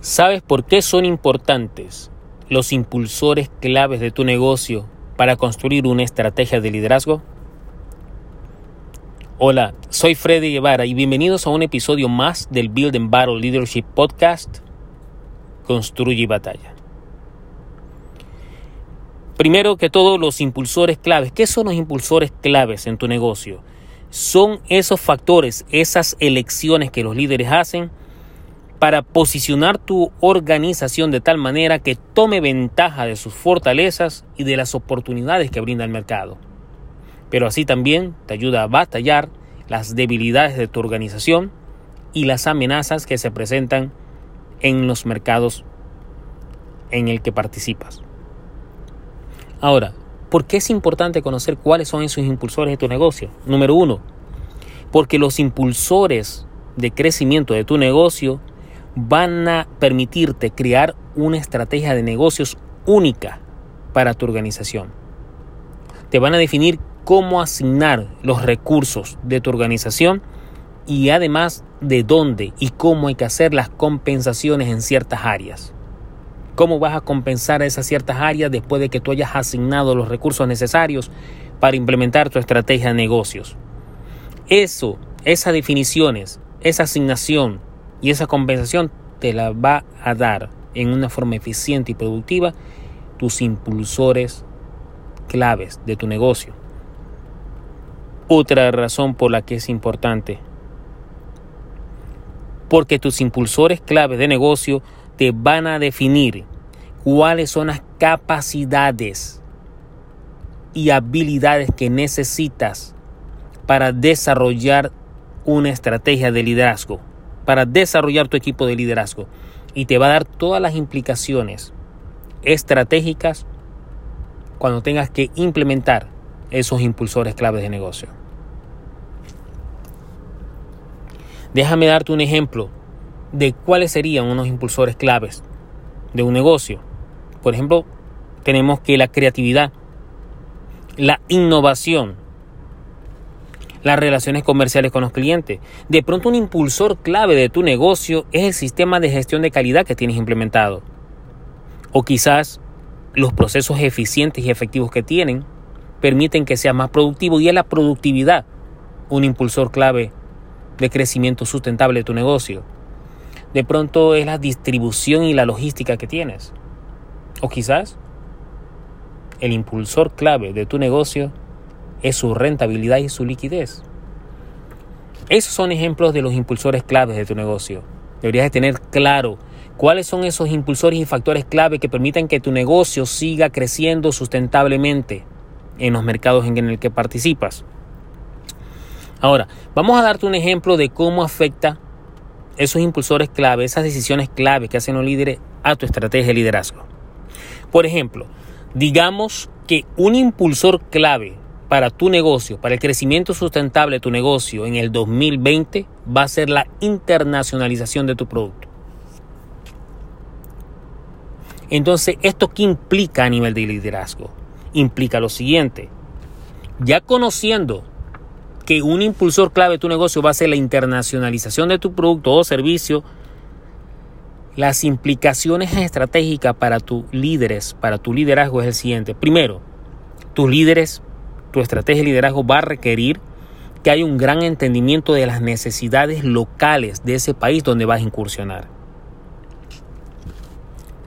¿Sabes por qué son importantes los impulsores claves de tu negocio para construir una estrategia de liderazgo? Hola, soy Freddy Guevara y bienvenidos a un episodio más del Build and Battle Leadership Podcast Construye Batalla. Primero que todo, los impulsores claves. ¿Qué son los impulsores claves en tu negocio? Son esos factores, esas elecciones que los líderes hacen para posicionar tu organización de tal manera que tome ventaja de sus fortalezas y de las oportunidades que brinda el mercado. Pero así también te ayuda a batallar las debilidades de tu organización y las amenazas que se presentan en los mercados en el que participas. Ahora, ¿por qué es importante conocer cuáles son esos impulsores de tu negocio? Número uno, porque los impulsores de crecimiento de tu negocio van a permitirte crear una estrategia de negocios única para tu organización. Te van a definir cómo asignar los recursos de tu organización y además de dónde y cómo hay que hacer las compensaciones en ciertas áreas cómo vas a compensar esas ciertas áreas después de que tú hayas asignado los recursos necesarios para implementar tu estrategia de negocios. Eso, esas definiciones, esa asignación y esa compensación te la va a dar en una forma eficiente y productiva tus impulsores claves de tu negocio. Otra razón por la que es importante. Porque tus impulsores claves de negocio te van a definir cuáles son las capacidades y habilidades que necesitas para desarrollar una estrategia de liderazgo, para desarrollar tu equipo de liderazgo. Y te va a dar todas las implicaciones estratégicas cuando tengas que implementar esos impulsores claves de negocio. Déjame darte un ejemplo de cuáles serían unos impulsores claves de un negocio. Por ejemplo, tenemos que la creatividad, la innovación, las relaciones comerciales con los clientes. De pronto un impulsor clave de tu negocio es el sistema de gestión de calidad que tienes implementado. O quizás los procesos eficientes y efectivos que tienen permiten que sea más productivo y es la productividad un impulsor clave de crecimiento sustentable de tu negocio. De pronto es la distribución y la logística que tienes. O quizás el impulsor clave de tu negocio es su rentabilidad y su liquidez. Esos son ejemplos de los impulsores claves de tu negocio. Deberías de tener claro cuáles son esos impulsores y factores clave que permiten que tu negocio siga creciendo sustentablemente en los mercados en el que participas. Ahora, vamos a darte un ejemplo de cómo afecta esos impulsores clave, esas decisiones clave que hacen los líderes a tu estrategia de liderazgo. Por ejemplo, digamos que un impulsor clave para tu negocio, para el crecimiento sustentable de tu negocio en el 2020 va a ser la internacionalización de tu producto. Entonces, ¿esto qué implica a nivel de liderazgo? Implica lo siguiente. Ya conociendo que un impulsor clave de tu negocio va a ser la internacionalización de tu producto o servicio, las implicaciones estratégicas para tus líderes, para tu liderazgo es el siguiente. Primero, tus líderes, tu estrategia de liderazgo va a requerir que haya un gran entendimiento de las necesidades locales de ese país donde vas a incursionar.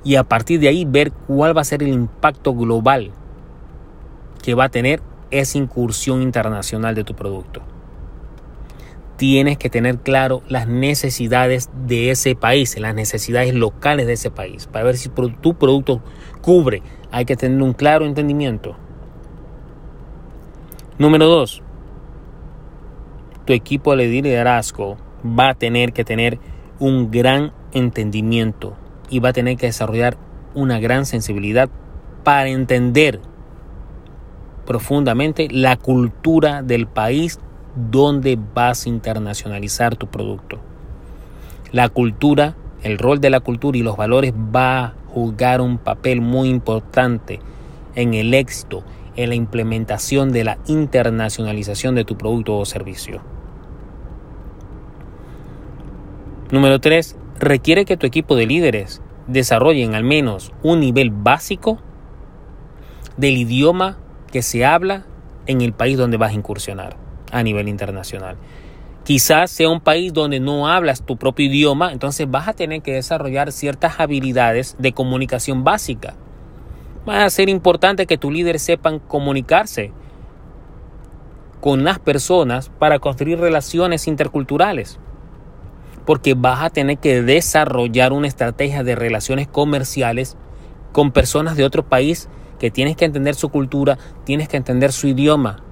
Y a partir de ahí ver cuál va a ser el impacto global que va a tener esa incursión internacional de tu producto. Tienes que tener claro las necesidades de ese país, las necesidades locales de ese país, para ver si tu producto cubre. Hay que tener un claro entendimiento. Número dos, tu equipo de liderazgo va a tener que tener un gran entendimiento y va a tener que desarrollar una gran sensibilidad para entender profundamente la cultura del país donde vas a internacionalizar tu producto. La cultura, el rol de la cultura y los valores va a jugar un papel muy importante en el éxito, en la implementación de la internacionalización de tu producto o servicio. Número 3. requiere que tu equipo de líderes desarrollen al menos un nivel básico del idioma que se habla en el país donde vas a incursionar a nivel internacional. Quizás sea un país donde no hablas tu propio idioma, entonces vas a tener que desarrollar ciertas habilidades de comunicación básica. Va a ser importante que tus líderes sepan comunicarse con las personas para construir relaciones interculturales. Porque vas a tener que desarrollar una estrategia de relaciones comerciales con personas de otro país que tienes que entender su cultura, tienes que entender su idioma.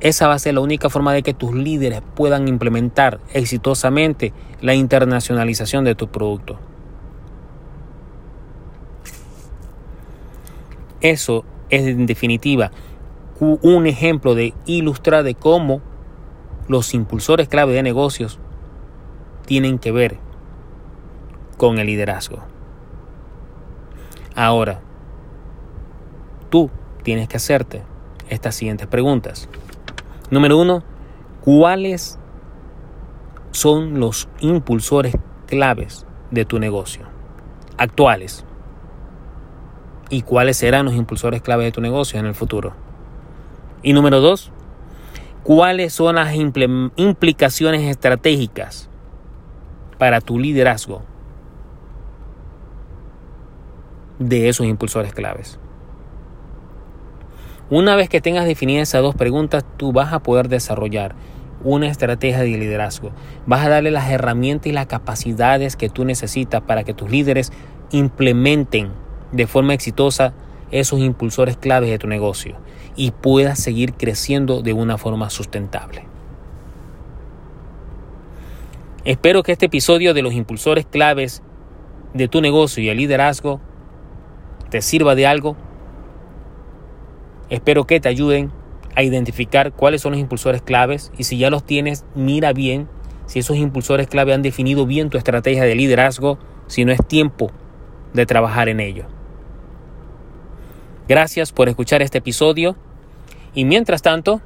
Esa va a ser la única forma de que tus líderes puedan implementar exitosamente la internacionalización de tu producto. Eso es en definitiva un ejemplo de ilustrar de cómo los impulsores clave de negocios tienen que ver con el liderazgo. Ahora, tú tienes que hacerte estas siguientes preguntas. Número uno, ¿cuáles son los impulsores claves de tu negocio actuales? ¿Y cuáles serán los impulsores claves de tu negocio en el futuro? Y número dos, ¿cuáles son las implicaciones estratégicas para tu liderazgo de esos impulsores claves? Una vez que tengas definidas esas dos preguntas, tú vas a poder desarrollar una estrategia de liderazgo. Vas a darle las herramientas y las capacidades que tú necesitas para que tus líderes implementen de forma exitosa esos impulsores claves de tu negocio y puedas seguir creciendo de una forma sustentable. Espero que este episodio de los impulsores claves de tu negocio y el liderazgo te sirva de algo Espero que te ayuden a identificar cuáles son los impulsores claves y si ya los tienes, mira bien si esos impulsores clave han definido bien tu estrategia de liderazgo, si no es tiempo de trabajar en ello. Gracias por escuchar este episodio y mientras tanto,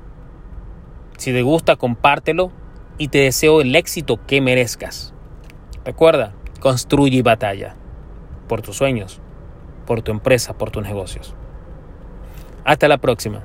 si te gusta, compártelo y te deseo el éxito que merezcas. Recuerda, construye y batalla por tus sueños, por tu empresa, por tus negocios. Hasta la próxima.